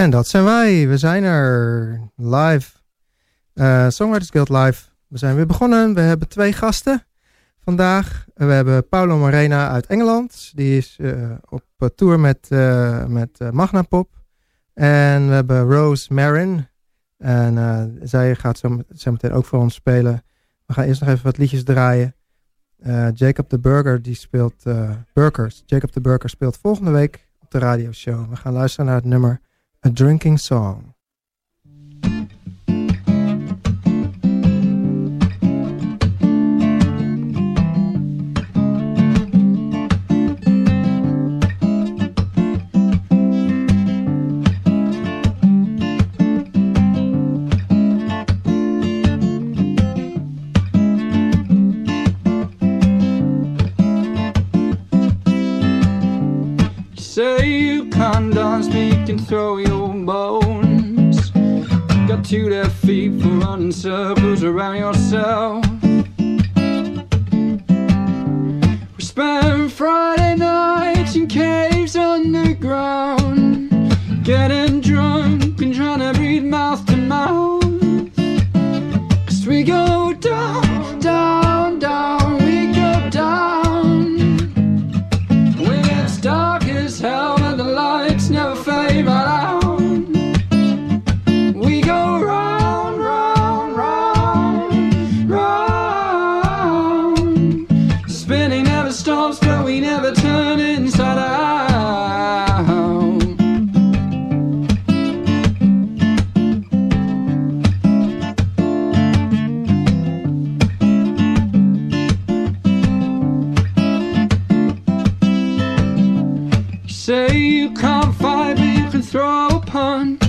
En dat zijn wij. We zijn er live. Uh, Songwriters Guild live. We zijn weer begonnen. We hebben twee gasten vandaag. We hebben Paulo Morena uit Engeland. Die is uh, op tour met, uh, met Magnapop. En we hebben Rose Marin. En zij gaat zo, zo meteen ook voor ons spelen. We gaan eerst nog even wat liedjes draaien. Jacob de Burger, die speelt Burgers. Jacob de Burger speelt volgende week op de radioshow. We gaan luisteren naar het nummer A Drinking Song. Throw your bones. Got two left feet for running circles around yourself. We spent Friday nights in caves underground, getting throw a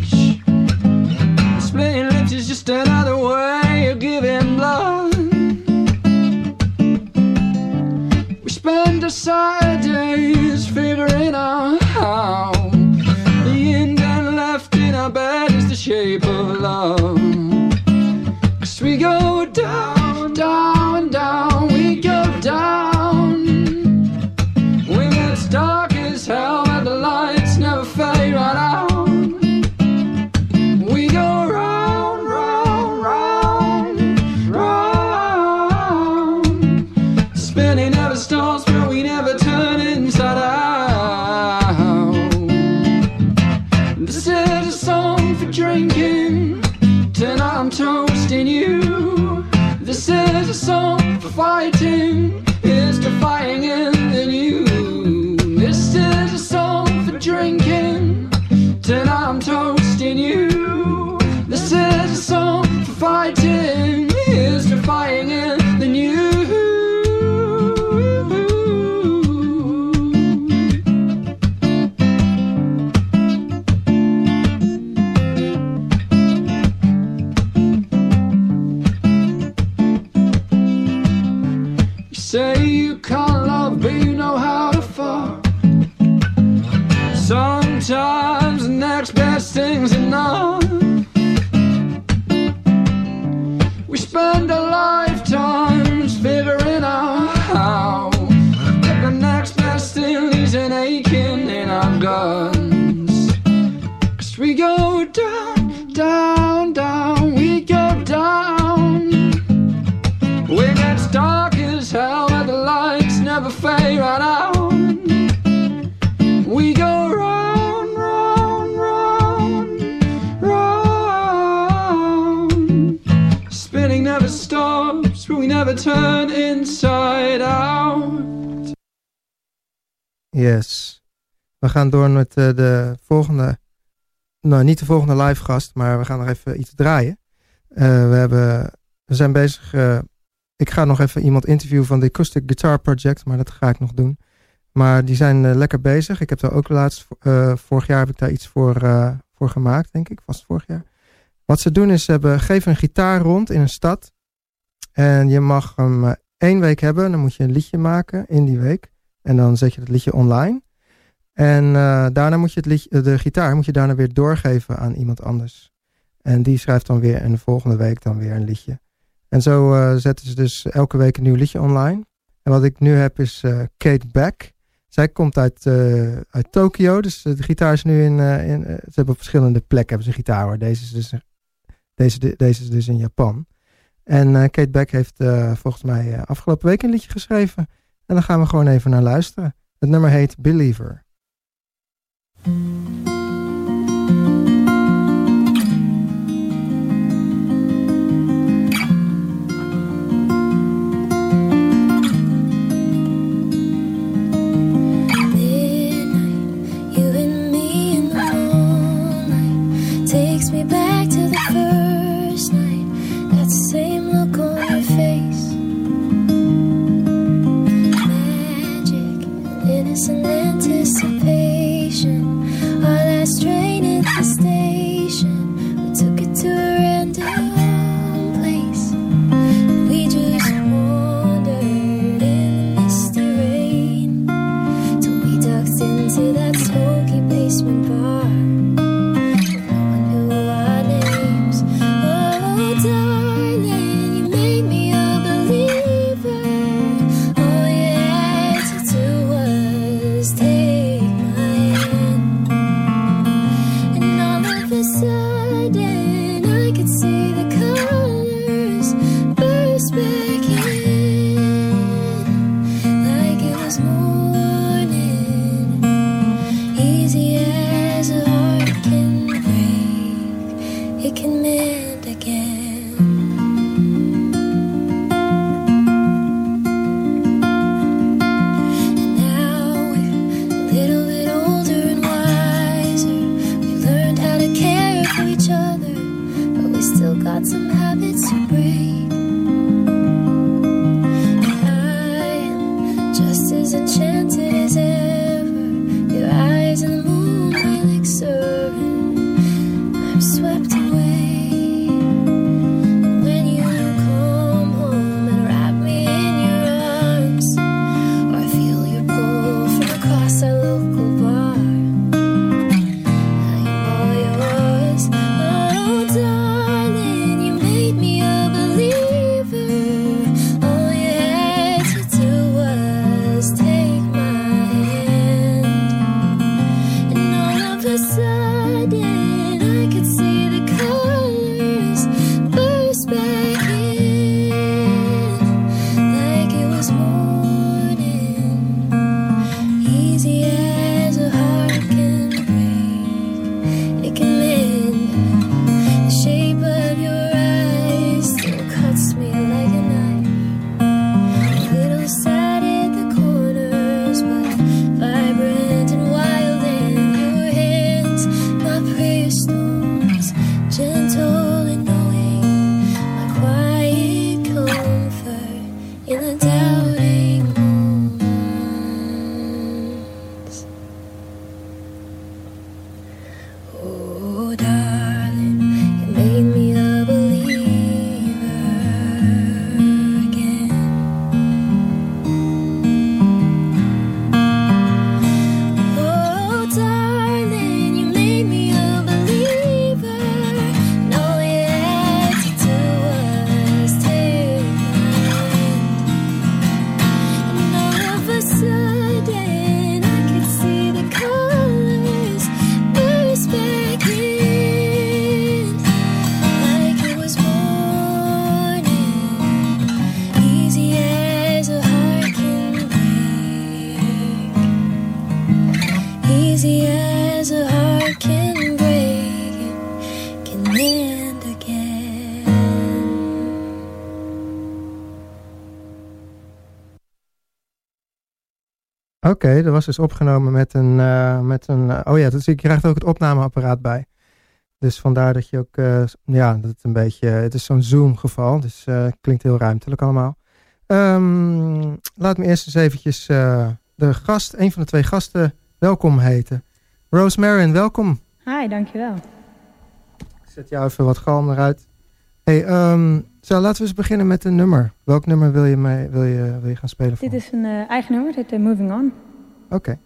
Yes. We gaan door met eh, de volgende... Nou, niet de volgende live gast, maar we gaan nog even iets draaien. Eh, we, hebben, we zijn bezig... eh, ik ga nog even iemand interviewen van de Acoustic Guitar Project, maar dat ga ik nog doen. Maar die zijn lekker bezig. Ik heb daar ook laatst, vorig jaar heb ik daar iets voor, voor gemaakt, denk ik. Was vorig jaar. Wat ze doen is, ze hebben, geven een gitaar rond in een stad. En je mag hem één week hebben. Dan moet je een liedje maken in die week. En dan zet je het liedje online. En eh, daarna moet je het liedje, de gitaar moet je daarna weer doorgeven aan iemand anders. En die schrijft dan weer en de volgende week dan weer een liedje. En zo eh, zetten ze dus elke week een nieuw liedje online. En wat ik nu heb is eh, Kate Beck. Zij komt uit, uit Tokio, dus de gitaar is nu in, in ze hebben op verschillende plekken hebben ze gitaar hoor. Deze is dus, deze, deze is dus in Japan. En Kate Beck heeft volgens mij afgelopen week een liedje geschreven. En daar gaan we gewoon even naar luisteren. Het nummer heet Believer. Oké, dat was dus opgenomen met een, uh, met een uh, oh ja, dus je krijgt ook het opnameapparaat bij. Dus vandaar dat je ook, uh, ja, dat het een beetje, het is zo'n Zoom geval, dus klinkt heel ruimtelijk allemaal. Um, laat me eerst eens eventjes de gast, een van de twee gasten, welkom heten. Rose Marin, welkom. Hi, dankjewel. Ik zet jou even wat kalmer uit. Hey, um, zo, laten we eens beginnen met een nummer. Welk nummer wil je, mee, wil je, wil je gaan spelen voor? Dit is een uh, eigen nummer, het heet uh, Moving On. Oké. Okay.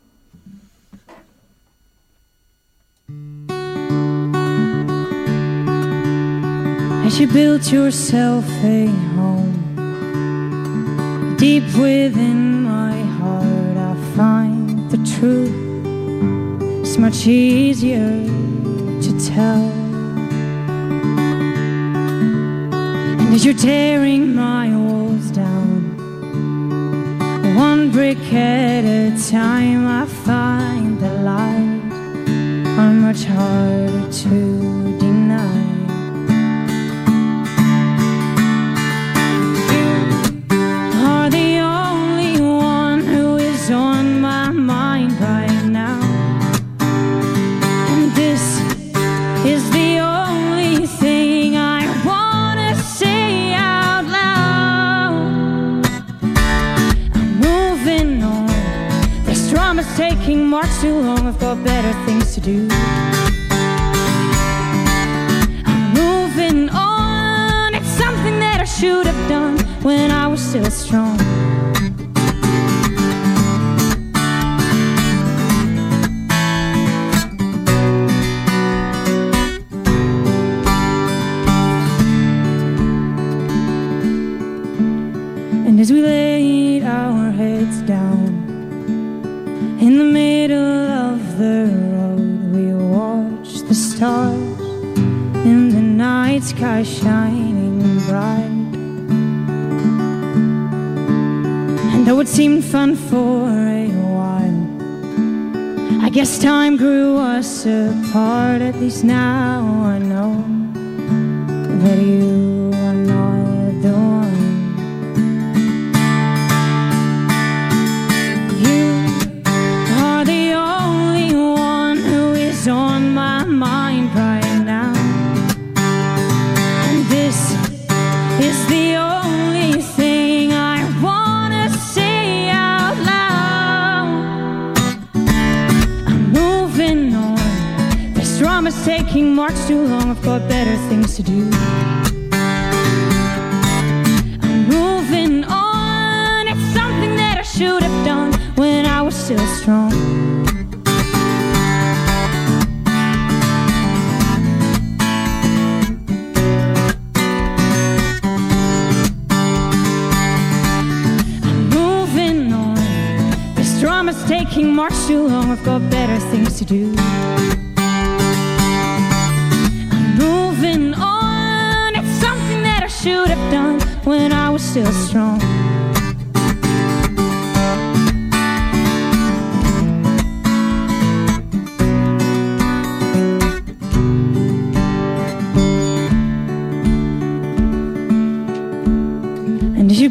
As you build yourself a home Deep within my heart I find truth is much easier to tell. As you're tearing my walls down, one brick at a time, I find the light are much harder to deny. Got better things to do. I'm moving on. It's something that I should have done when I was still strong. Now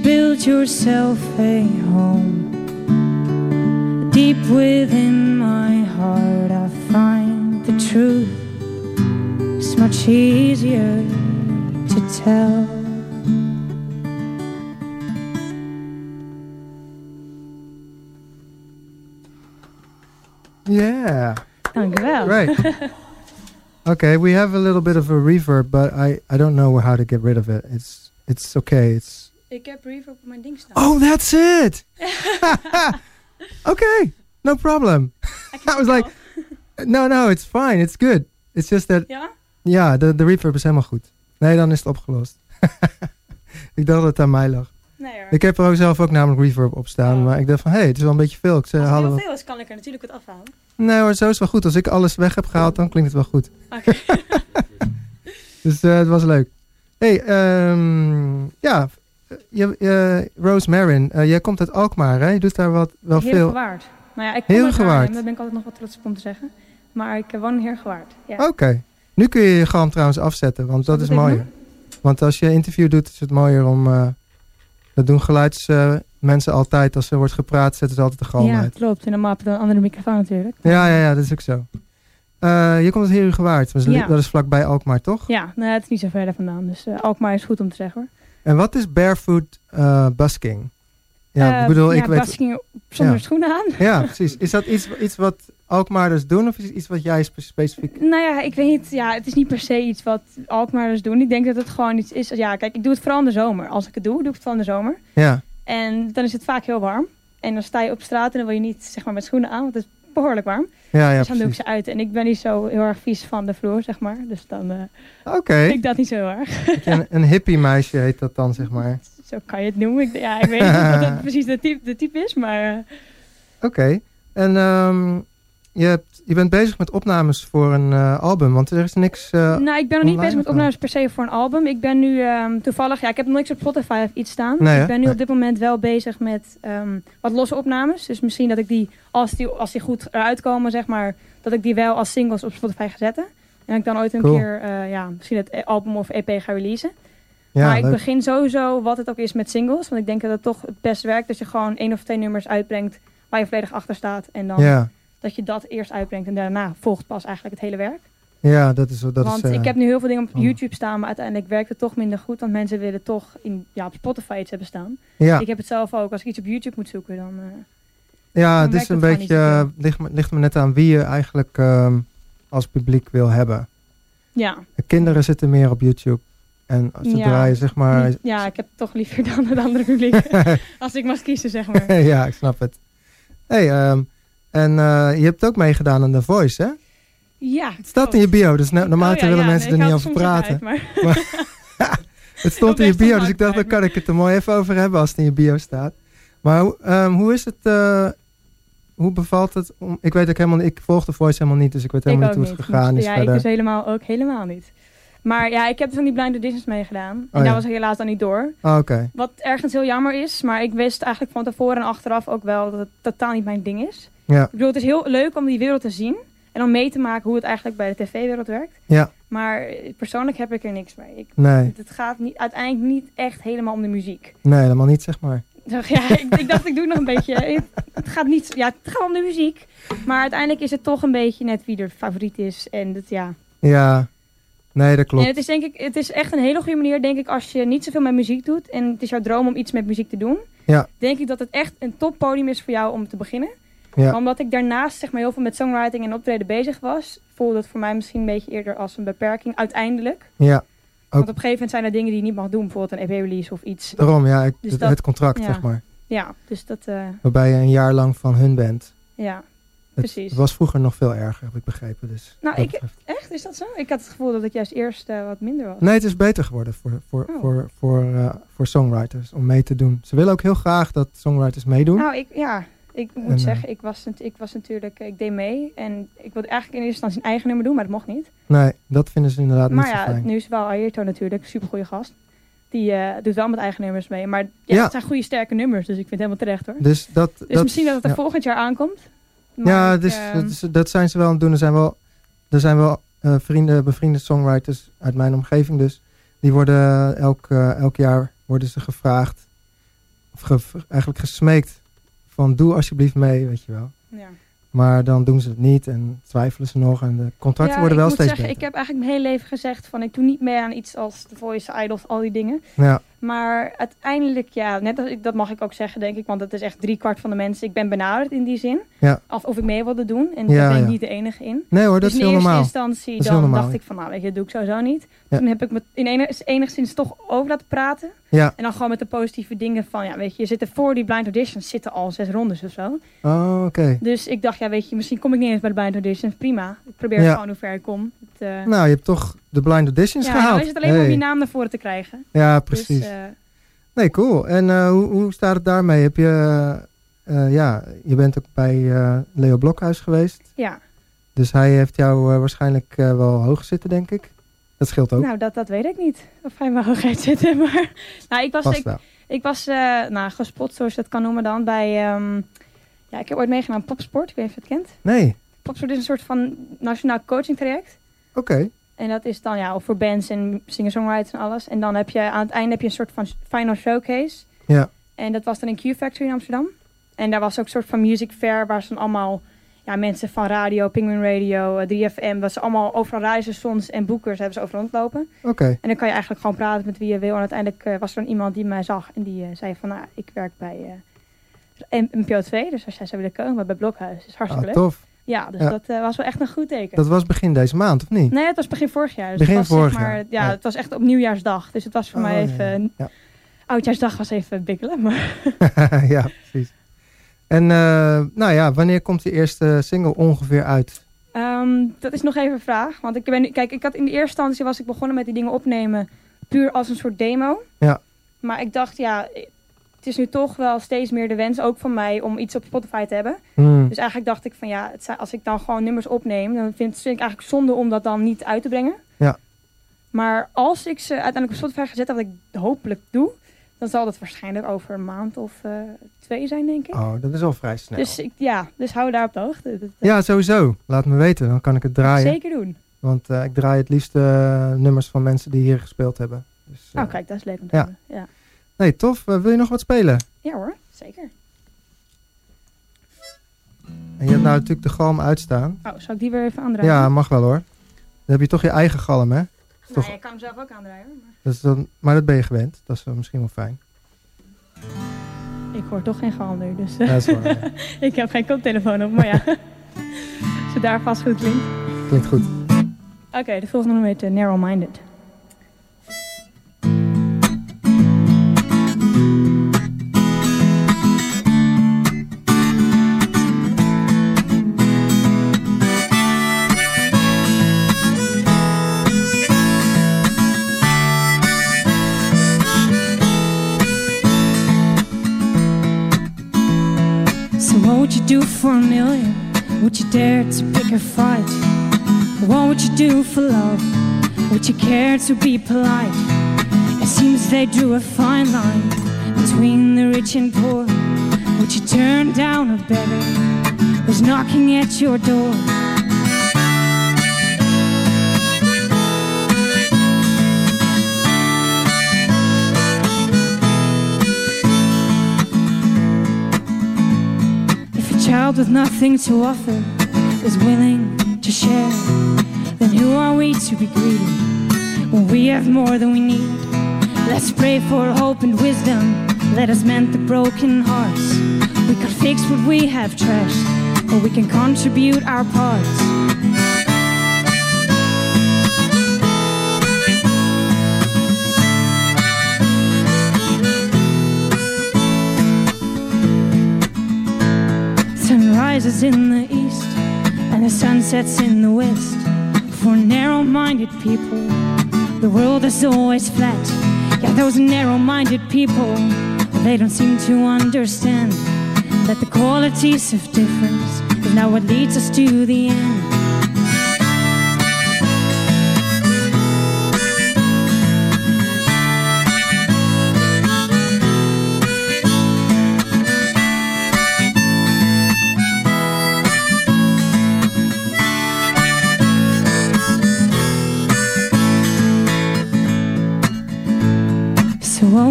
build yourself a home, deep within my heart, I find the truth is much easier to tell. Yeah. Dankjewel. Right. okay, we have a little bit of a reverb, but I, I don't know how to get rid of it. It's it's okay. It's Ik heb reverb op mijn ding staan. Oh, that's it. okay, no problem. I was like, no, no, it's fine. It's good. It's just that, Ja? ja, de, de reverb is helemaal goed. Nee, dan is het opgelost. ik dacht dat het aan mij lag. Nee hoor. Ik heb er ook zelf ook namelijk reverb op staan, Oh. maar ik dacht van, hé, hey, het is wel een beetje veel. Ik zei, Als het heel veel is, kan ik er natuurlijk wat afhalen. Nee hoor, zo is het wel goed. Als ik alles weg heb gehaald, dan klinkt het wel goed. Oké. Dus eh, het was leuk. hey, ehm, ja, je, je, Rose Marin, eh, jij komt uit Alkmaar, hè? Je doet daar wat, wel veel. Heergewaard. Nou ja, ik kom uit Heergewaard. Haarlem, Daar ben ik altijd nog wat trots op om te zeggen. Maar ik eh, woon in Heergewaard. Ja. Oké. Nu kun je je galm trouwens afzetten, want dat is mooier. Want als je interview doet, is het mooier om... eh, dat doen geluidsmensen altijd. Als er wordt gepraat, zetten ze altijd de galm ja, uit. klopt. En dan maap je een andere microfoon natuurlijk. Ja, ja, ja, dat is ook zo. Eh, je komt uit. Dat is, Ja. dat is vlakbij Alkmaar, toch? Ja, nou, het is niet zo ver vandaan. Dus eh, Alkmaar is goed om te zeggen hoor. En wat is barefoot eh, busking? Ja, Eh, ik bedoel, ja, ik weet... busking zonder Ja. schoenen aan. Ja, precies. Is dat iets, iets wat Alkmaarders doen of is het iets wat jij spe- specifiek... Nou ja, ik weet niet. Ja, het is niet per se iets wat Alkmaarders doen. Ik denk dat het gewoon iets is. Ja, kijk, ik doe het vooral in de zomer. Als ik het doe, doe ik het vooral in de zomer. Ja, En dan is het vaak heel warm. En dan sta je op straat en dan wil je niet zeg maar met schoenen aan, want het is behoorlijk warm. ja, ja dus dan doe ik ze uit. En ik ben niet zo heel erg vies van de vloer, zeg maar. Dus dan eh Oké. vind ik dat niet zo heel erg. Een, een hippie meisje heet dat dan, zeg maar. Zo kan je het noemen. Ik, ja, ik weet niet of dat precies de type, de type is, maar... eh, Oké. En ehm, je, hebt, je bent bezig met opnames voor een eh, album, want er is niks... eh, nou, ik ben nog niet bezig met opnames per se voor een album. Ik ben nu ehm, toevallig, ja, ik heb nog niks op Spotify of iets staan. Nee, ik ben nu Nee. op dit moment wel bezig met ehm, wat losse opnames. Dus misschien dat ik die als, die, als die goed eruit komen, zeg maar, dat ik die wel als singles op Spotify ga zetten. En dat ik dan ooit een Cool. keer, eh, ja, misschien het album of EP ga releasen. ja, maar ik begin sowieso, wat het ook is, met singles. Want ik denk dat het toch het best werkt als je gewoon één of twee nummers uitbrengt waar je volledig achter staat. En dan ja, dat je dat eerst uitbrengt en daarna volgt pas eigenlijk het hele werk. ja, dat is... Dat want is eh, ik heb nu heel veel dingen op. YouTube staan, maar uiteindelijk werkt het toch minder goed. Want mensen willen toch in, ja, op Spotify iets hebben staan. ja, Ik heb het zelf ook. Als ik iets op YouTube moet zoeken, dan... eh, ja, dan het is een het beetje... eh, ligt, me- ligt me net aan wie je eigenlijk ehm, als publiek wil hebben. ja, De kinderen zitten meer op YouTube. En zodra Ja. je zeg maar... ja, ik heb het toch liever dan het andere publiek. als ik mag kiezen, zeg maar. ja, ik snap het. hey, ehm, en eh, je hebt ook meegedaan aan The Voice, hè? Ja, Het staat in je bio, dus no- normaal Oh ja, willen ja, mensen nee, er niet over praten. uit, maar- Het stond in je bio, dus ik dacht, dan kan ik het er mooi even over hebben als het in je bio staat. Maar hoe- ehm, hoe is het, eh, hoe bevalt het? Om, ik weet ook helemaal niet, ik volg The Voice helemaal niet, dus ik weet helemaal ik niet hoe het gegaan is ja, verder. ik dus helemaal ook helemaal niet. Maar ja, ik heb van die blind auditions meegedaan. En Oh, ja. daar was ik helaas dan niet door. Ah, Oké, Wat ergens heel jammer is, maar ik wist eigenlijk van tevoren en achteraf ook wel dat het totaal niet mijn ding is. Ja, Ik bedoel, het is heel leuk om die wereld te zien en om mee te maken hoe het eigenlijk bij de tv-wereld werkt. ja, Maar persoonlijk heb ik er niks mee. Ik, nee, het gaat niet, uiteindelijk niet echt helemaal om de muziek. nee, helemaal niet zeg maar. Ja, ik, ik dacht ik doe nog een beetje. Het, het gaat niet, ja, het gaat om de muziek. Maar uiteindelijk is het toch een beetje net wie er favoriet is. En dat, ja. Ja, nee, dat klopt. En het is denk ik, het is echt een hele goede manier, denk ik, als je niet zoveel met muziek doet. En het is jouw droom om iets met muziek te doen. Ja. Denk ik dat het echt een toppodium is voor jou om te beginnen. Ja. Maar Omdat ik daarnaast zeg maar heel veel met songwriting en optreden bezig was, voelde het voor mij misschien een beetje eerder als een beperking uiteindelijk. Ja, Want op een gegeven moment zijn er dingen die je niet mag doen, bijvoorbeeld een EP-release of iets. daarom, ja, ik- Dus het, dat- het contract ja. zeg maar. Ja, dus dat, eh, Waarbij je een jaar lang van hun bent. ja. Het, Precies. het was vroeger nog veel erger, heb ik begrepen. Dus Nou, ik- betreft- Echt, is dat zo? Ik had het gevoel dat het juist eerst eh, wat minder was. Nee, het is beter geworden voor, voor, Oh. voor, voor, eh, voor songwriters om mee te doen. Ze willen ook heel graag dat songwriters meedoen. Nou, ik, ja, ik moet En, eh, zeggen, ik was, ik was natuurlijk, eh, ik deed mee. En ik wilde eigenlijk in eerste instantie een eigen nummer doen, maar dat mocht niet. Nee, dat vinden ze inderdaad maar niet zo ja, fijn. nu is wel Ayrto natuurlijk, super goede gast. Die eh, doet wel met eigen nummers mee. Maar ja, Ja. het zijn goede, sterke nummers, dus ik vind het helemaal terecht hoor. Dus, dat, Dus misschien dat het er ja. volgend jaar aankomt. Ja, dus, eh, dat, zijn ze wel aan het doen. Er zijn wel, er zijn wel vrienden, bevriende songwriters uit mijn omgeving dus. Die worden elk, elk jaar worden ze gevraagd, of ge- eigenlijk gesmeekt, van doe alsjeblieft mee, weet je wel. ja. Maar dan doen ze het niet en twijfelen ze nog en de contracten Ja, worden wel steeds zeggen, beter. ik heb eigenlijk mijn hele leven gezegd van ik doe niet mee aan iets als The Voice, Idols, al die dingen. Ja, Maar uiteindelijk, ja, net als ik, dat mag ik ook zeggen, denk ik. Want het is echt drie kwart van de mensen. Ik ben benaderd in die zin. Ja. Of, of ik mee wilde doen. En Ja, daar ben ik ja. niet de enige in. nee hoor, dat dus is in heel eerste normaal. instantie Dat is heel dan normaal. dacht ik van, nou weet je, dat doe ik sowieso niet. Toen heb ik me in enig- enigszins toch over laten praten. Ja, En dan gewoon met de positieve dingen van, ja weet je, je zit er voor die blind auditions zitten al zes rondes of zo. oh, oké. Dus ik dacht, ja weet je, misschien kom ik niet eens bij de blind auditions. Prima. Ik probeer gewoon hoe ver ik kom. Eh, Nou, je hebt toch de blind auditions ja, gehaald. is het alleen om je naam naar voren te krijgen. Ja, precies. Dus, eh, Nee, cool. En eh, hoe, hoe staat het daarmee? Heb je, ja, je bent ook bij Leo Blokhuis geweest. ja. Dus hij heeft jou waarschijnlijk wel hoog zitten, denk ik. Dat scheelt ook. Nou, dat, dat weet ik niet. Of hij maar hoogheid zitten. Maar nou, ik was, ik, wel. ik was nou, gespot, zoals je dat kan noemen dan, bij... ehm, ja, ik heb ooit meegedaan aan Popsport. Ik weet niet of je het kent. Nee, Popsport is een soort van nationaal coaching traject. Oké. En dat is dan ja, voor bands en singer-songwriters en alles. En dan heb je aan het einde heb je een soort van final showcase. Ja. En dat was dan in Q Factory in Amsterdam. En daar was ook een soort van music fair waar ze dan allemaal ja, mensen van radio, Penguin Radio, eh, 3FM, dat ze allemaal overal radiostations en boekers hebben ze over rondlopen. Oké. En dan kan je eigenlijk gewoon praten met wie je wil. En uiteindelijk eh, was er dan iemand die mij zag en die eh, zei van, nou, ik werk bij eh, NPO 2. Dus als jij zou willen komen bij Blokhuis, is hartstikke Ah, leuk. tof. Ja, dus Ja. dat eh, was wel echt een goed teken. Dat was begin deze maand, of niet? Nee, het was begin vorig jaar. Dus Begin het was, vorig zeg maar, jaar, Ja, ja. het was echt op nieuwjaarsdag. Dus het was voor Oh, mij even... ja. Ja. Oudjaarsdag was even bikkelen. Maar ja, precies. En eh, nou ja, wanneer komt die eerste single ongeveer uit? ehm, dat is nog even een vraag. Want ik ben, kijk, ik had in de eerste instantie was ik begonnen met die dingen opnemen puur als een soort demo. Ja. Maar ik dacht, ja, het is nu toch wel steeds meer de wens, ook van mij, om iets op Spotify te hebben. Hmm. Dus eigenlijk dacht ik van ja, het zijn- als ik dan gewoon nummers opneem, dan vind, vind ik eigenlijk zonde om dat dan niet uit te brengen. Ja. Maar als ik ze uiteindelijk op Spotify gezet heb, wat ik hopelijk doe, dan zal dat waarschijnlijk over een maand of eh, twee zijn, denk ik. Oh, dat is al vrij snel. Dus ik, ja, dus hou daar op de hoogte. Dat- dat- Ja, sowieso. Laat me weten, dan kan ik het draaien. Zeker doen. Want eh, ik draai het liefst eh, nummers van mensen die hier gespeeld hebben. Dus, Nou, kijk, dat is leuk om te ja. hebben. Ja. Nee, tof. Eh, wil je nog wat spelen? ja hoor, zeker. En je hebt nou natuurlijk de galm uitstaan. Oh, zal ik die weer even aandraaien? Ja, mag wel hoor. Dan heb je toch je eigen galm, hè? nou, toch- je kan hem zelf ook aandraaien. maar Dat is dan, maar dat ben je gewend. Dat is misschien wel fijn. Ik hoor toch geen galm nu, dus Ja, dat is waar. ja. ik heb geen koptelefoon op. Maar ja, als het daar vast goed klinkt. Klinkt goed. Oké, de volgende nummer heet eh, Narrow Minded. You do for a million? Would you dare to pick a fight? What would you do for love? Would you care to be polite? It seems they drew a fine line between the rich and poor. Would you turn down a beggar who's knocking at your door? Child with nothing to offer is willing to share, then who are we to be greedy when we have more than we need? Let's pray for hope and wisdom. Let us mend the broken hearts. We can fix what we have trashed, or we can contribute our parts. Rises in the east and the sun sets in the west. For narrow minded people, the world is always flat. Yeah, those narrow minded people, they don't seem to understand that the qualities of difference is now what leads us to the end.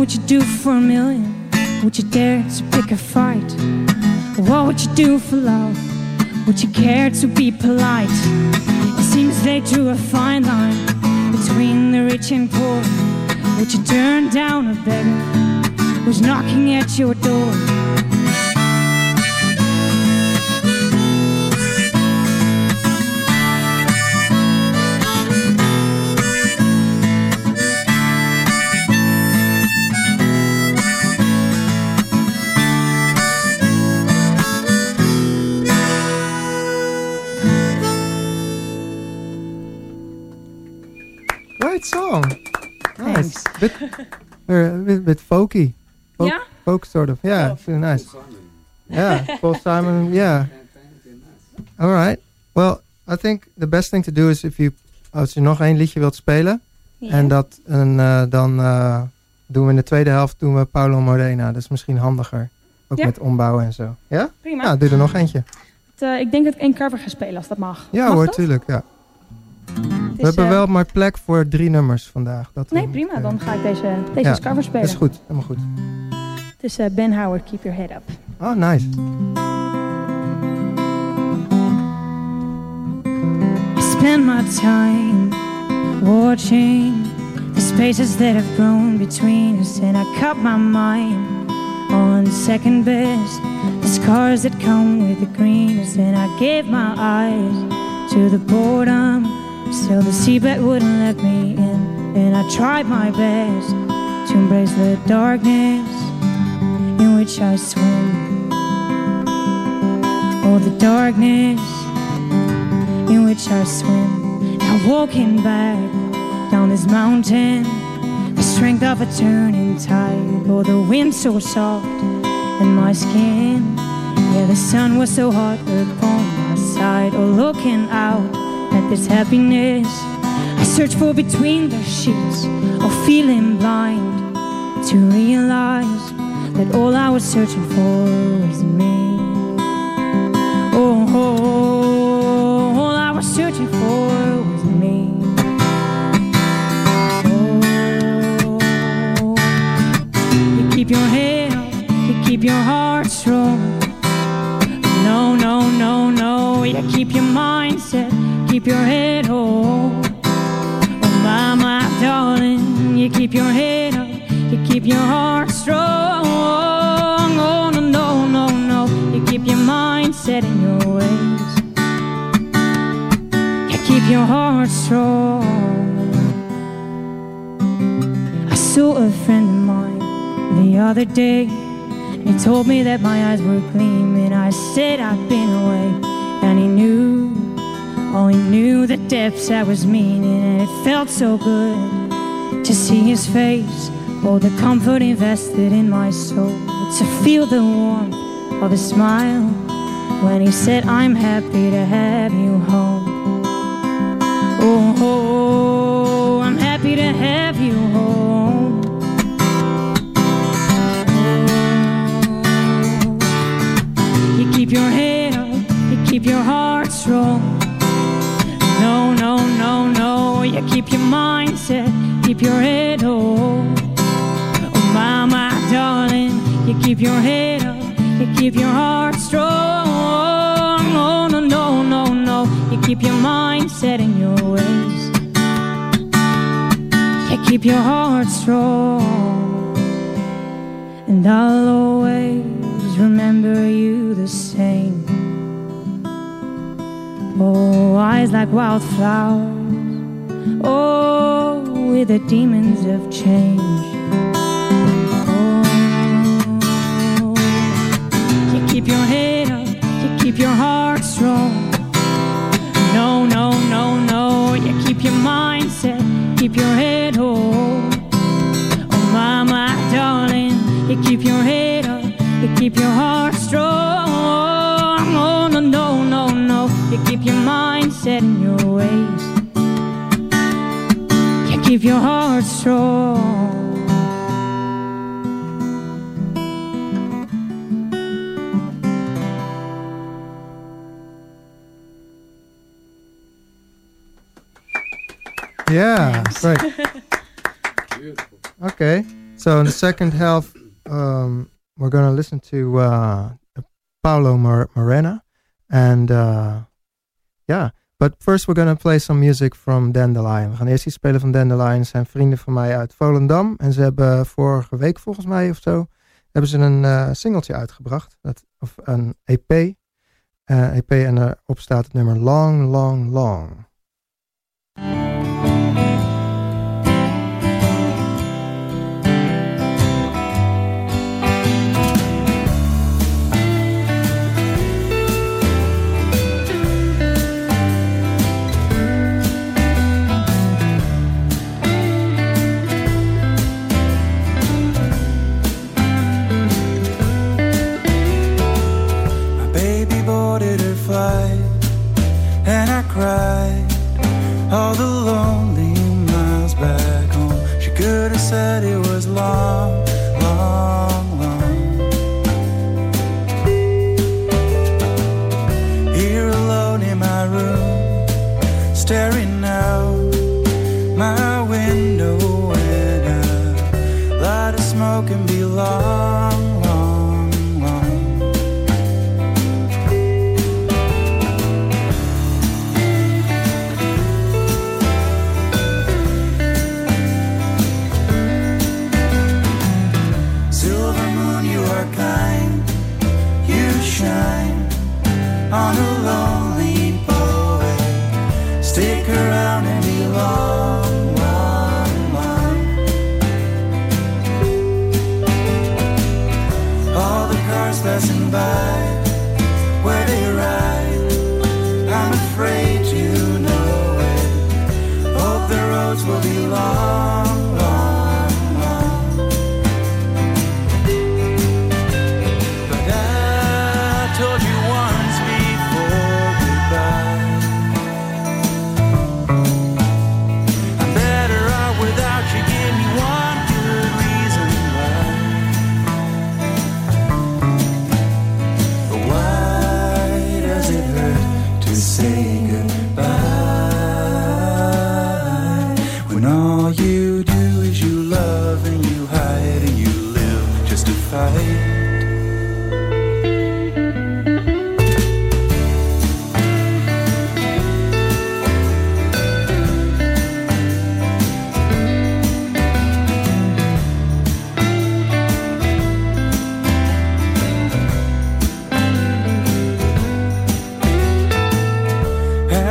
Would you do for a million? Would you dare to pick a fight? What would you do for love? Would you care to be polite? It seems they drew a fine line between the rich and poor. Would you turn down a beggar who's knocking at your Great song. Nice. Thanks. Bit, uh, bit, bit folky. Folk, sort of. Yeah, Oh. it's really nice. Yeah, Paul Simon. Yeah. All right. Well, I think the best thing to do is if you, als je nog één liedje wilt spelen, en dat en, eh, dan eh, doen we in de tweede helft doen we Paulo Morena. Dat is misschien handiger. Ook met ombouwen en zo. Ja? Prima. Ja, doe er nog eentje. Het, eh, ik denk dat ik één cover ga spelen als dat mag. Ja Mag hoor, dat? tuurlijk. Ja. We hebben eh, wel maar plek voor drie nummers vandaag. Dat Nee, we- prima. eh, Dan ga ik deze, deze Ja, cover spelen. Dat is goed, helemaal goed. Het is eh, Ben Howard, Keep Your Head Up. Oh, nice. I spend my time watching the spaces that have grown between us, and I cut my mind on second best. The scars that come with the greenness, and I gave my eyes to the boredom. Still, the seabed wouldn't let me in, and I tried my best to embrace the darkness in which I swim. Oh, the darkness in which I swim. Now walking back down this mountain, the strength of a turning tide, or the wind so soft in my skin. Yeah, the sun was so hot upon my side, or looking out at this happiness. I search for between the sheets, or feeling blind to realize that all I was searching for was me. Oh, oh, oh, all I was searching for was me. Oh, you keep your head you keep your heart keep your head home. Oh, my, my darling, you keep your head up, you keep your heart strong. Oh, no, no, no, no, you keep your mind set in your ways. You keep your heart strong. I saw a friend of mine the other day. He told me that my eyes were gleaming. I said I've been away. Oh, he knew the depths I was meaning, and it felt so good to see his face. Oh, the comfort invested in my soul, to feel the warmth of his smile when he said, I'm happy to have you home. Oh, oh, oh I'm happy to have you home. Oh, you keep your head up, you keep your heart strong. You keep your mindset, keep your head home. Oh, my, my darling, you keep your head up, you keep your heart strong. Oh, no, no, no, no, you keep your mindset in your ways. You keep your heart strong. And I'll always remember you the same. Oh, eyes like wildflowers. Oh, with the demons of change. Second half, um, we're gonna listen to uh, Paulo Mor- Morena, and uh, yeah. But first we're gonna play some music from Dandelion. We gaan eerst iets spelen van Dandelion. zijn vrienden van mij uit Volendam. En ze hebben vorige week volgens mij of zo... hebben ze een eh, singeltje uitgebracht. Dat, of een EP. Eh, EP en erop staat het nummer Long, Long, Long. Boarded her flight, and I cried all the lonely miles back home. She could have said it was long, long,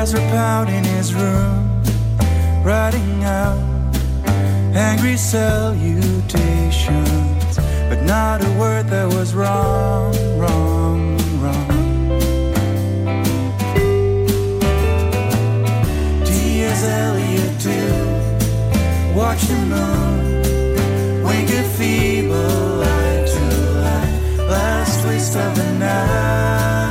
Ezra Pound in his room, writing out angry salutations, but not a word that was wrong, wrong, wrong. T.S. Eliot too, watch the moon, wink a feeble light to light, last waste of the night.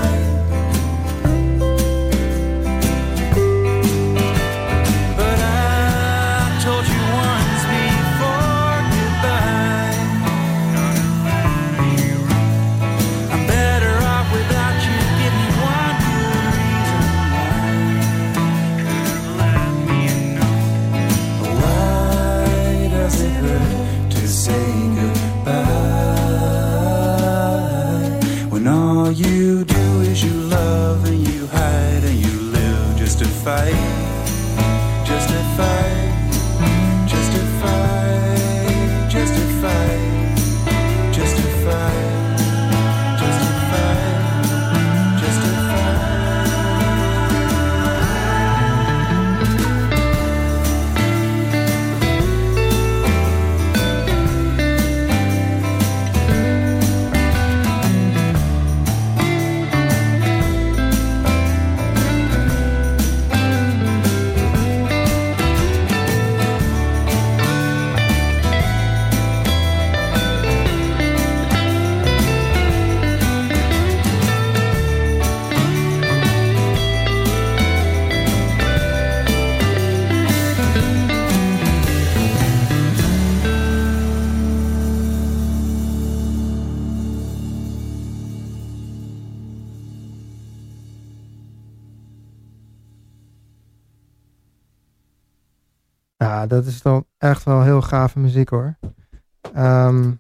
Ja, dat is dan echt wel heel gave muziek hoor. Ehm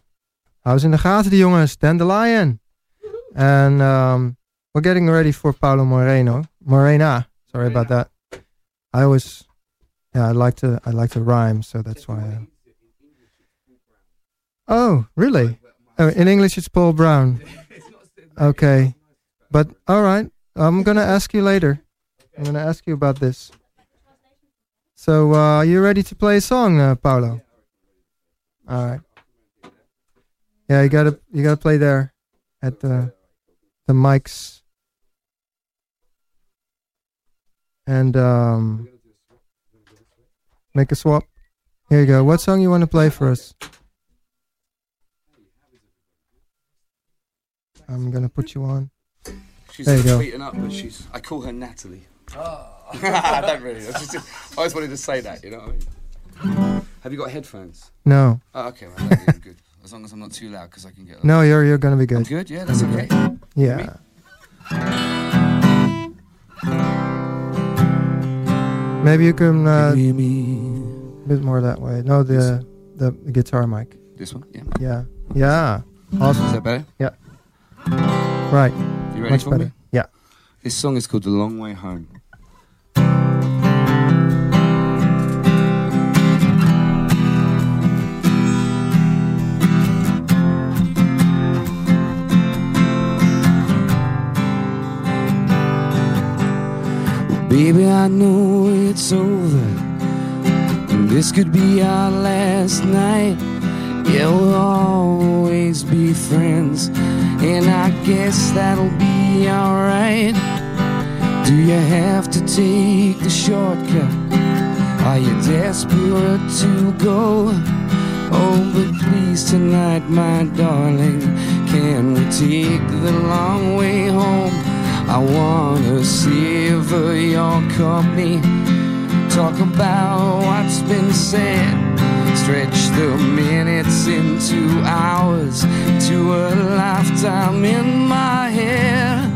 hou ze in de gaten, die jongens. Dandelion. En um, we're getting ready for Paulo Moreno. Morena. Sorry about that. I always, yeah, I like to, I like to rhyme, so that's why. I... Oh, really? Oh, in English, it's Paul Brown. Okay, but all right. I'm gonna ask you later. I'm gonna ask you about this. So, uh, are you ready to play a song, uh, Paulo? All right. Yeah, you gotta you gotta play there at the the mics. And um, make a swap. Here you go. What song you want to play for us? I'm gonna put you on. She's There you go. beaten up, but she's. I call her Natalie. I don't really. I, just, I always wanted to say that. You know what I mean? Have you got headphones? No, Oh, okay. Well, that's good. As long as I'm not too loud, because I can get. no, you're you're gonna be I'm good. good. Yeah, that's okay. Yeah. Maybe you can uh, a bit more that way. No, the the, the guitar mic. This one. Yeah. Yeah, yeah. Awesome. Is that better? Yeah. Right. You ready Much for better. me? Yeah. This song is called "The Long Way Home." Baby, I know it's over. This could be our last night. Yeah, we'll always be friends. And I guess that'll be alright. Do you have to take the shortcut? Are you desperate to go? Oh, but please tonight, my darling, can we take the long way home? I wanna savor your company. Talk about what's been said. Stretch the minutes into hours to a lifetime in my head.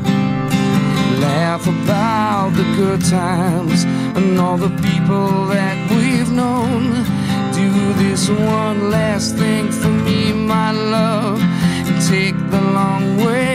Laugh about the good times and all the people that we've known. Do this one last thing for me, my love, and take the long way.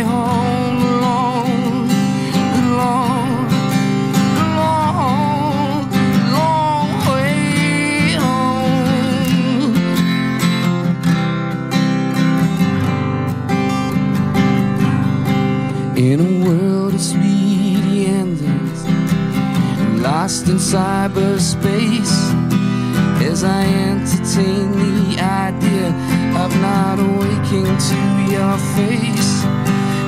Cyberspace as I entertain the idea of not waking to your face.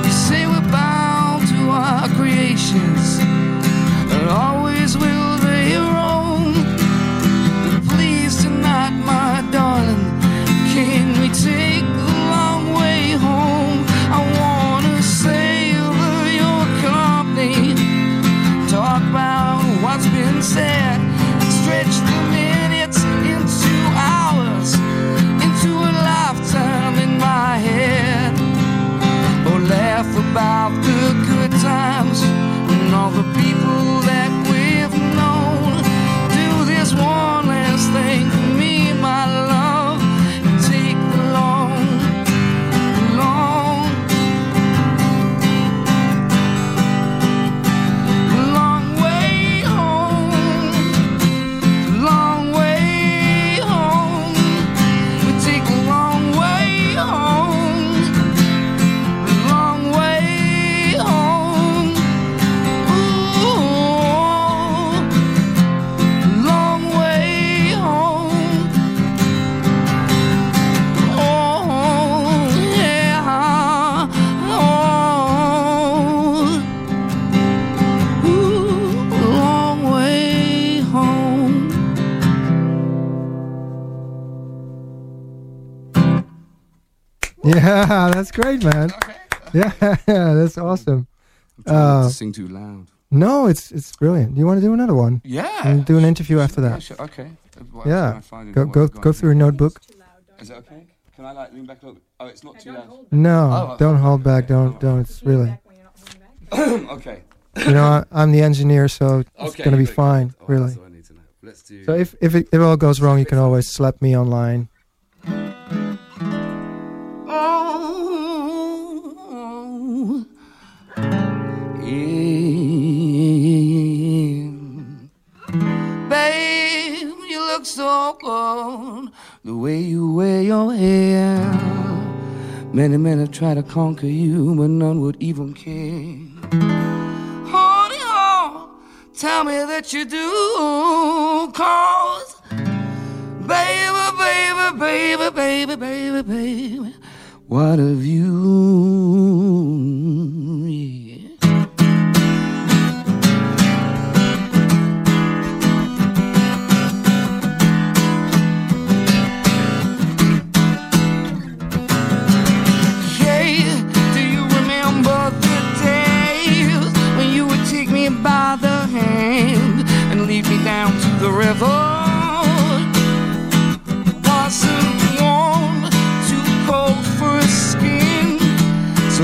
You say we're bound to our creations, and always will that's great, man. Yeah, that's awesome. Uh, sing too loud. No, it's it's brilliant. Do you want to do another one? Yeah. And do an interview after Yeah, that. sure, okay. Well, Yeah. can I find it? Go go go go through your notebook. Is it okay? Can I like lean back a little? Oh, it's not too loud. No, Oh, don't hold back. okay. Don't don't. It's really. okay. You know, I, I'm the engineer, so it's Okay. gonna be good, good, fine. Oh, Really. That's all I need to know. Let's do. So if if it, if it all goes wrong, you can always slap me online. The way you wear your hair. Many men have tried to conquer you, but none would even care. Honey, oh, tell me that you do, cause baby, baby, baby, baby, baby, baby, what have you?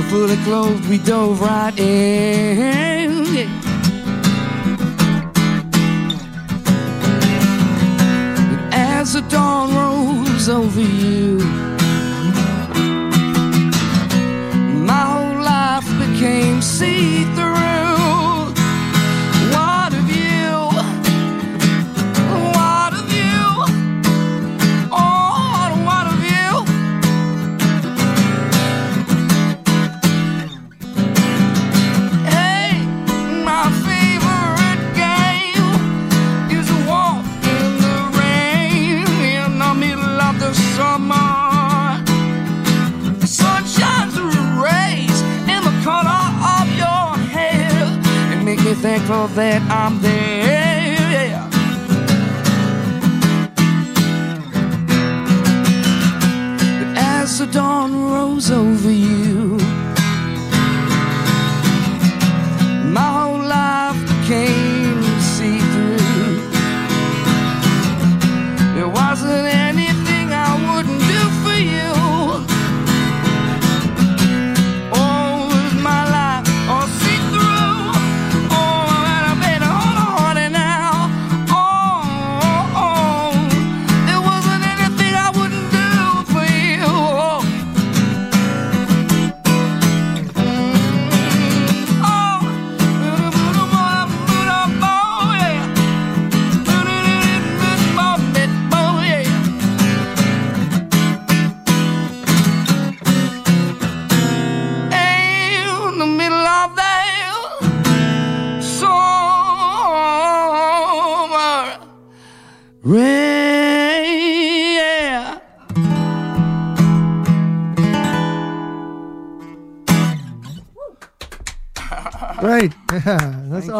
Fully clothed, we dove right in. As the dawn rose over you. Thankful that I'm there. But as the dawn rose over you,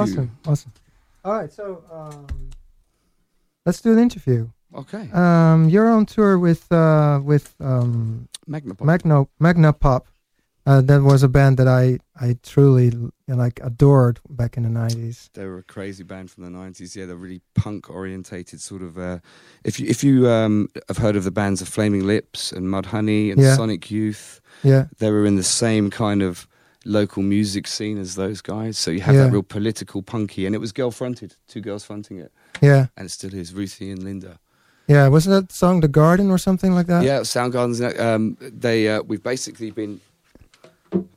Thank you. awesome. Awesome. All right, so um, let's do an interview. Okay. Um, you're on tour with uh, with um, Magnapop. Magno Magnapop. Uh, that was a band that I I truly like adored back in the nineties. They were a crazy band from the nineties. Yeah, they're really punk orientated, sort of. Uh, if you if you um, have heard of the bands of Flaming Lips and Mudhoney and Yeah. Sonic Youth, Yeah, they were in the same kind of local music scene as those guys. So you have Yeah. that real political punky, and it was girl fronted, two girls fronting it, yeah, and it still is. Ruthie and Linda. yeah. Wasn't that song "The Garden" or something like that? yeah, Soundgarden's. Um, they uh, we've basically been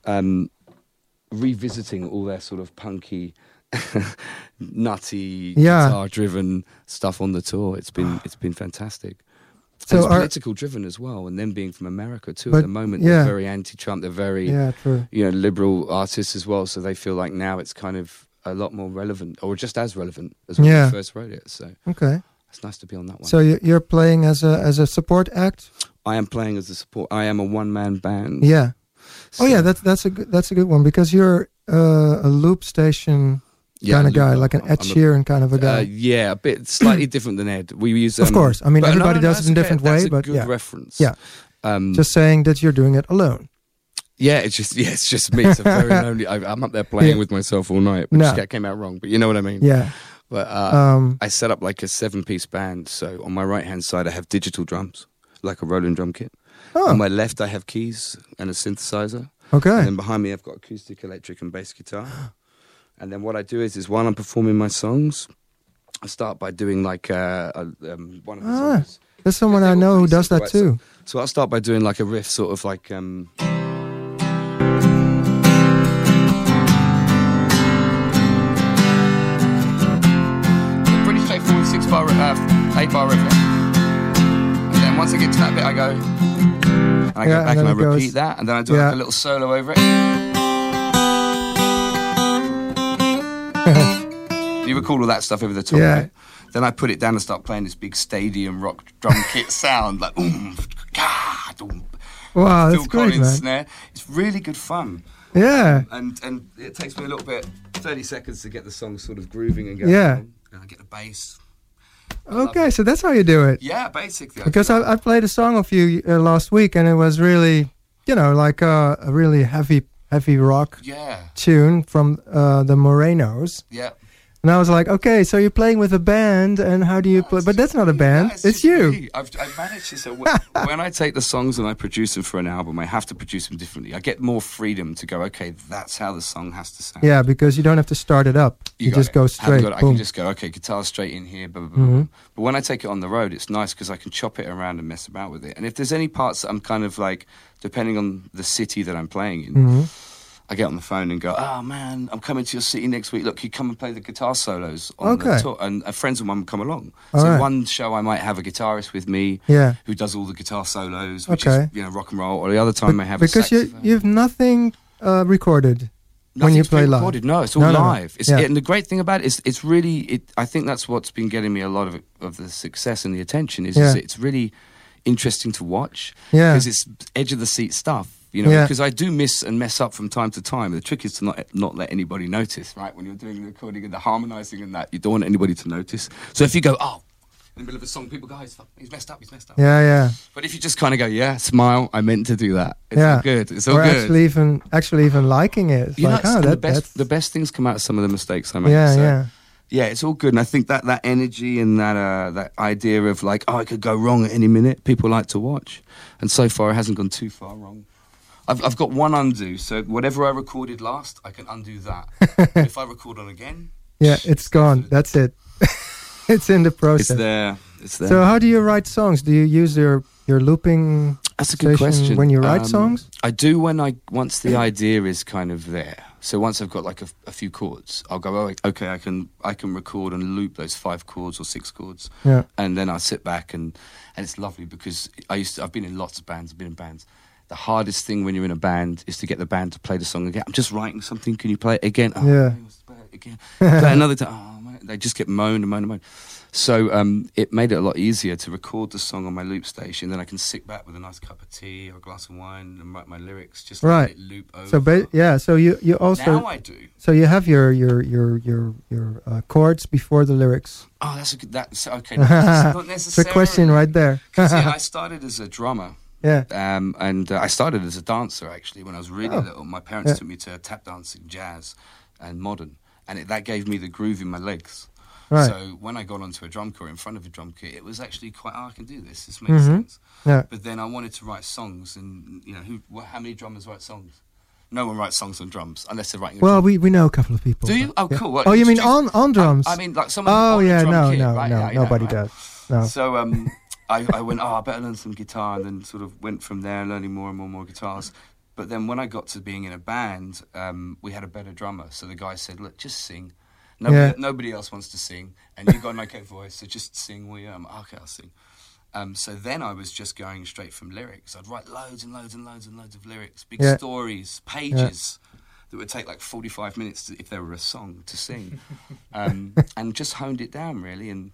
um, revisiting all their sort of punky, nutty, Yeah. guitar-driven stuff on the tour. It's been it's been fantastic. So are- political driven as well, and them being from America too. But, at the moment, yeah. they're very anti-Trump. They're very Yeah, true. you know liberal artists as well. So they feel like now it's kind of a lot more relevant, or just as relevant as when Yeah. we first wrote it. So Okay. it's nice to be on that one. So you- you're playing as a as a support act? I am playing as a support. I am a one-man band. Yeah. Oh yeah, that's that's a good, that's a good one because you're uh, a loop station Yeah, kind of guy, like an Ed Sheeran kind of a Uh, guy. yeah, a bit slightly different than Ed. We use, um, of course, I mean everybody no, no, does it in a okay. different That's way, a but good yeah, reference. Yeah. um, just saying that you're doing it alone. yeah, it's just yeah, it's just me. It's a very lonely. I, I'm up there playing Yeah. with myself all night, which No. ca- came out wrong, but you know what I mean. Yeah. But uh, Um, I set up like a seven-piece band. So on my right-hand side, I have digital drums, like a Roland drum kit. Oh. On my left, I have keys and a synthesizer. okay. And then behind me, I've got acoustic, electric, and bass guitar. And then what I do is, is while I'm performing my songs, I start by doing like uh, a, um, one of the Ah. songs. There's someone I know who does that too. So I'll start by doing like a riff, sort of like. Um, pretty straightforward six bar, uh, eight bar riff. And then once I get to that bit, I go. And I Yeah, go back and, then I it goes- repeat that, and then I do Yeah. like a little solo over it. you recall all that stuff over the top, Yeah. right? Then I put it down and start playing this big stadium rock drum kit sound, like oom, doom, Wow, Phil that's great, Collins man. snare. It's really good fun, Yeah. and and it takes me a little bit, thirty seconds to get the song sort of grooving and going. Yeah. and I get the bass. Okay, so that's how you do it. Yeah, basically. I Because. I, I played a song of you uh, last week, and it was really, you know, like a, a really heavy, heavy rock yeah, tune from uh, the Morenos. yeah. And I was like, okay, so you're playing with a band, and how do you play? But that's not a band; Yeah, it's, just you. I've, I've managed to. So when, I take the songs and I produce them for an album, I have to produce them differently. I get more freedom to go. Okay, that's how the song has to sound. Yeah, because you don't have to start it up; you, got just it. go straight. it. I can just go. Okay, guitar straight in here. Blah, blah, blah, Mhm. But when I take it on the road, it's nice because I can chop it around and mess about with it. And if there's any parts that I'm kind of like, depending on the city that I'm playing in, Mhm. I get on the phone and go, "Oh man, I'm coming to your city next week. Look, you come and play the guitar solos on Okay. the tour." And uh, friends of mine come along. All so right. one show I might have a guitarist with me Yeah, who does all the guitar solos, which Okay. is you know rock and roll. Or the other time I have because you you've nothing uh, recorded. when you play live. No, it's all No, no, no. live. It's, Yeah. And the great thing about it is, it's really. It, I think that's what's been getting me a lot of of the success and the attention. Is, is it's really interesting to watch Yeah, because it's edge of the seat stuff. You know, Yeah. because I do miss and mess up from time to time. The trick is to not not let anybody notice, right? When you're doing the recording and the harmonizing and that, you don't want anybody to notice. So if you go, oh, in the middle of a song, people go, oh, he's, he's messed up, he's messed up. yeah, yeah. But if you just kind of go, yeah, smile, I meant to do that. It's Yeah. all good. It's all or good. actually even actually even liking it. It's you know, like, it's- oh, that, the best that's the best things come out of some of the mistakes I make. yeah, so, yeah. yeah, it's all good, and I think that that energy and that uh, that idea of like, oh, it could go wrong at any minute. People like to watch, and so far it hasn't gone too far wrong. I've I've got one undo, so whatever I recorded last, I can undo that. if I record on again, Yeah, it's gone. That's it. it's in the process. it's process. there. It's there. So how do you write songs? Do you use your your looping That's a good question. when you write Um, songs? I do when I once the idea is kind of there. So once I've got like a, a few chords, I'll go, oh, okay, I can I can record and loop those five chords or six chords. Yeah. and then I sit back and and it's lovely because I used to, I've been in lots of bands, I've been in bands. The hardest thing when you're in a band is to get the band to play the song again. I'm just writing something. Can you play it again? Oh, Yeah. it again. play another time. Oh, man. they just get moaned and moaned and moaned. So um, it made it a lot easier to record the song on my loop station. Then I can sit back with a nice cup of tea or a glass of wine and write my lyrics. Just Right. loop over. So ba- yeah, so you you also now I do. so you have your your your your your uh, chords before the lyrics. Oh, that's a good. That's okay. That's not It's a question right there. yeah, I started as a drummer. Yeah. Um, and uh, I started as a dancer actually when I was really Oh. little. My parents Yeah. took me to tap dancing, jazz, and modern, and it, that gave me the groove in my legs. Right. So when I got onto a drum kit in front of a drum kit, it was actually quite. Oh, I can do this. This makes Mhm. sense. Yeah. But then I wanted to write songs, and you know, who? What, how many drummers write songs? No one writes songs on drums unless they're writing. A Well, drum. we, we know a couple of people. Do you? Oh, yeah. cool. What, oh, you mean on on drums? I, I mean, like someone. oh yeah, drum no, kit, no, right? no, Yeah, know, nobody right? does. No. So um, I, I went, oh, I better learn some guitar, and then sort of went from there, learning more and more and more guitars. But then when I got to being in a band, um, we had a better drummer. So the guy said, look, just sing. Nobody, Yeah. nobody else wants to sing, and you've got an okay voice, so just sing. You? I'm okay, I'll sing. Um, so then I was just going straight from lyrics. I'd write loads and loads and loads and loads of lyrics, big Yeah. stories, pages that would take like 45 minutes to, if there were a song to sing. um, and just honed it down really and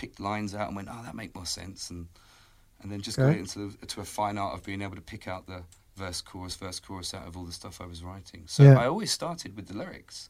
picked lines out and went, oh, that make more sense. And, and then just got Okay. it into, to a fine art of being able to pick out the verse, chorus, verse, chorus out of all the stuff I was writing. So Yeah. I always started with the lyrics.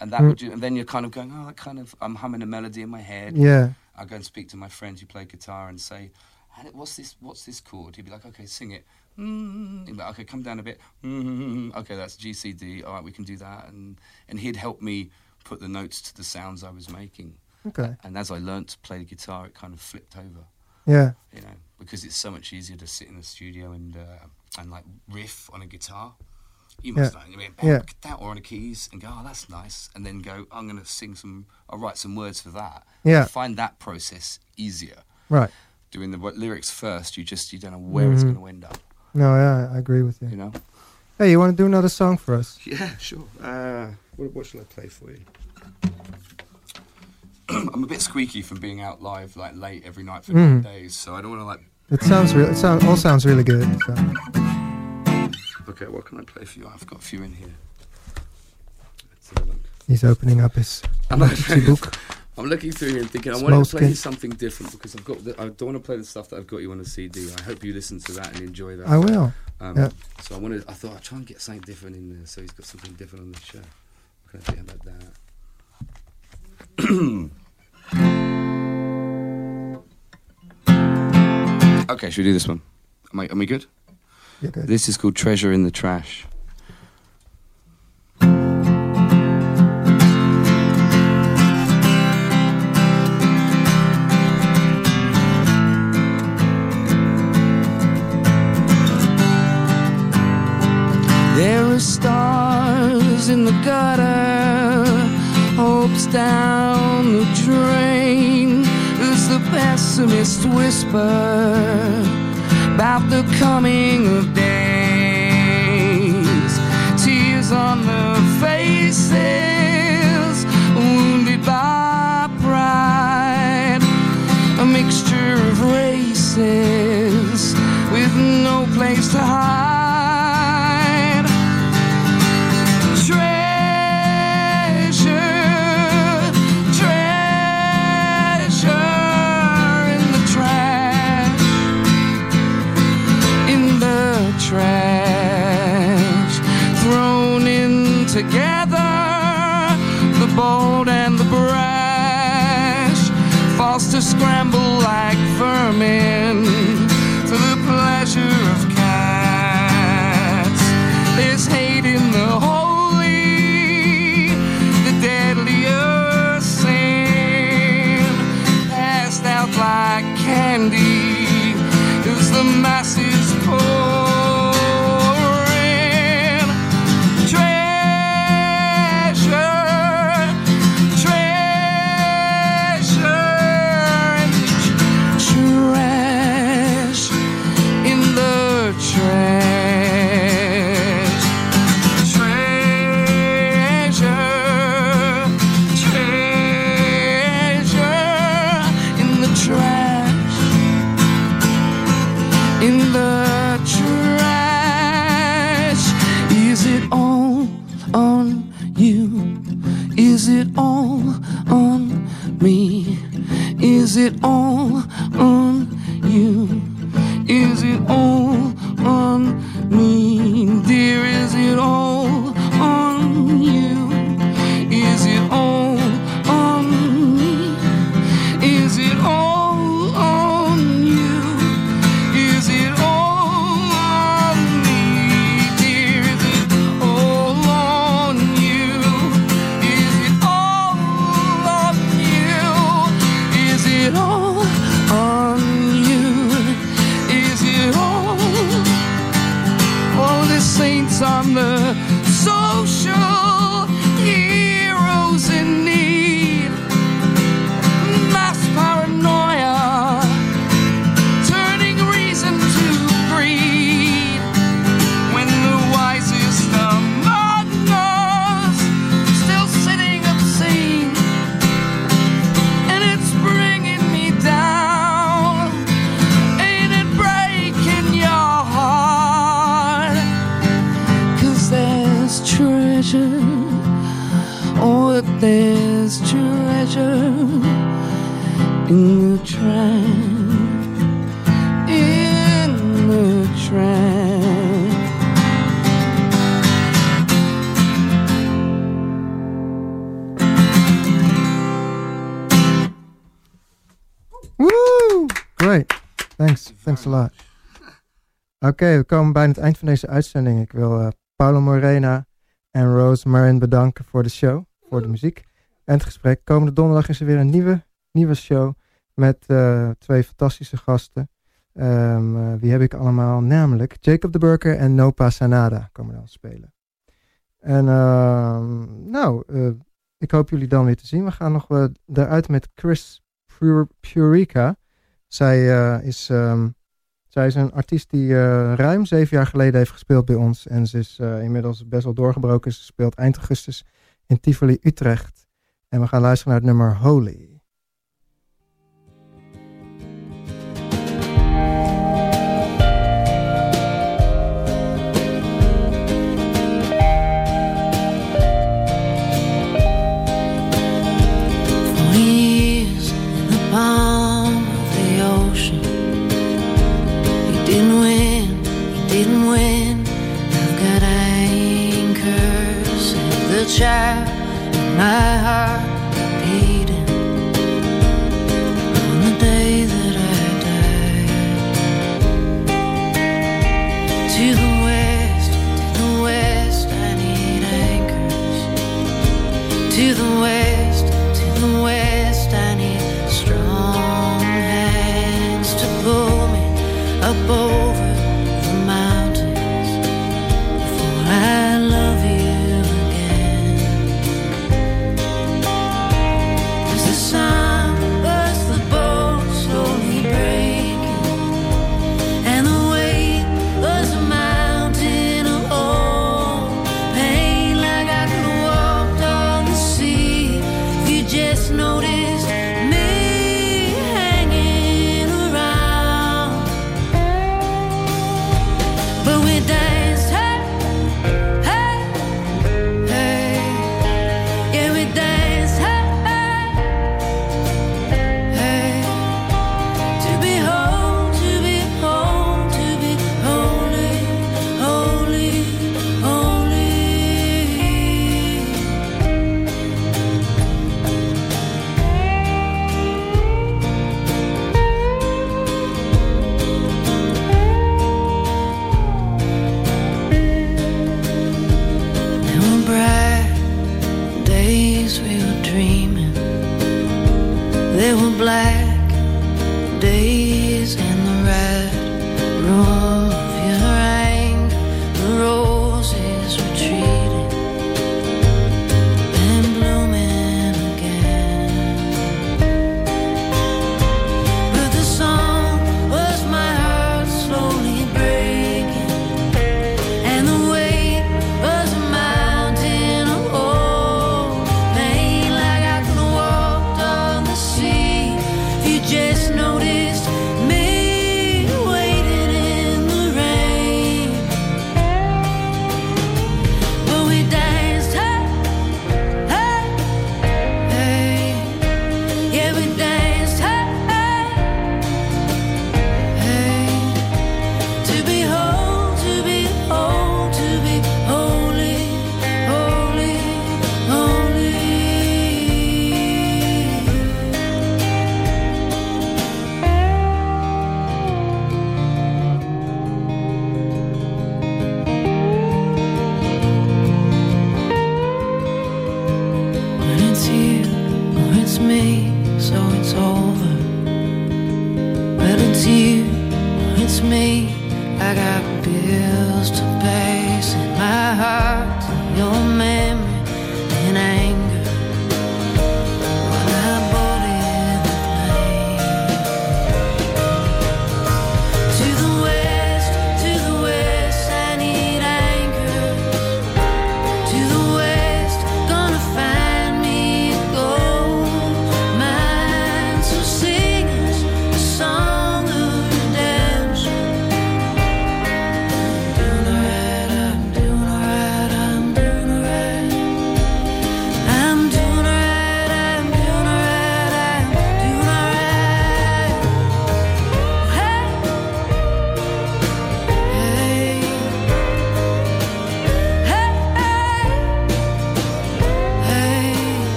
And that Mm. would, do, and then you're kind of going, oh, that kind of, I'm humming a melody in my head. Yeah. I go and speak to my friend who played guitar and say, "And it- "What's this? What's this chord?" He'd be like, "Okay, sing it." Mm. He'd like, "Okay, come down a bit." Mm. Okay, that's G C D. All right, we can do that. And and he'd help me put the notes to the sounds I was making. Okay. And as I learnt to play the guitar, it kind of flipped over. Yeah. You know, because it's so much easier to sit in the studio and uh, and like riff on a guitar. You must Yeah. know. I mean, Yeah. that or on the keys and go, "Oh, that's nice," and then go, "I'm going to sing some. I'll write some words for that." Yeah. I find that process easier Right. doing the lyrics first, you just you don't know where it's Mhm. going to end up. No, yeah, I agree with you. You know. Hey, you want to do another song for us? Yeah, sure. Uh, what, what shall I play for you? I'm a bit squeaky from being out live like late every night for nine days, so I don't want to like. It sounds real. It sounds all sounds really good. So. Okay, what can I play for you? I've got a few in here. Let's have a look. He's opening up his I'm, book. I'm looking through here and thinking I want to play you something different because I've got. The, I don't want to play the stuff that I've got you on the CD. I hope you listen to that and enjoy that. I will. Um, Yeah. So I wanted. I thought I'd try and get something different in there. So he's got something different on the show. What can I say about that? okay, should we do this one? Am, I, am we good? You're good. This is called Treasure in the Trash. There are stars in the gutter, hopes down drain. As the pessimists whisper about the coming of days. Tears on the faces, wounded by pride. A mixture of races with no place to hide. In the trash. Is it all on you? Is it all on me? Is it all on you? Is it all on me? Oké, we komen bijna het eind van deze uitzending. Ik wil eh Paulo Morena en Rose Marin bedanken voor de show, voor de muziek en het gesprek. Komende donderdag is er weer een nieuwe, nieuwe show met eh, twee fantastische gasten. Ehm, eh, wie heb ik allemaal? Namelijk Jacob de Burker en Nopa Sanada komen dan spelen. En ehm, nou, ik hoop jullie dan weer te zien. We gaan nog eruit met Chris Pur- Purica. Zij, is, ehm, zij is een artiest die eh, ruim zeven jaar geleden heeft gespeeld bij ons. En ze is eh, inmiddels best wel doorgebroken. Ze speelt eind augustus in Tivoli, Utrecht. En we gaan luisteren naar het nummer Holy. My heart beating on the day that I died. To the west, to the west, I need anchors to the west, to the west. I need strong hands to pull me up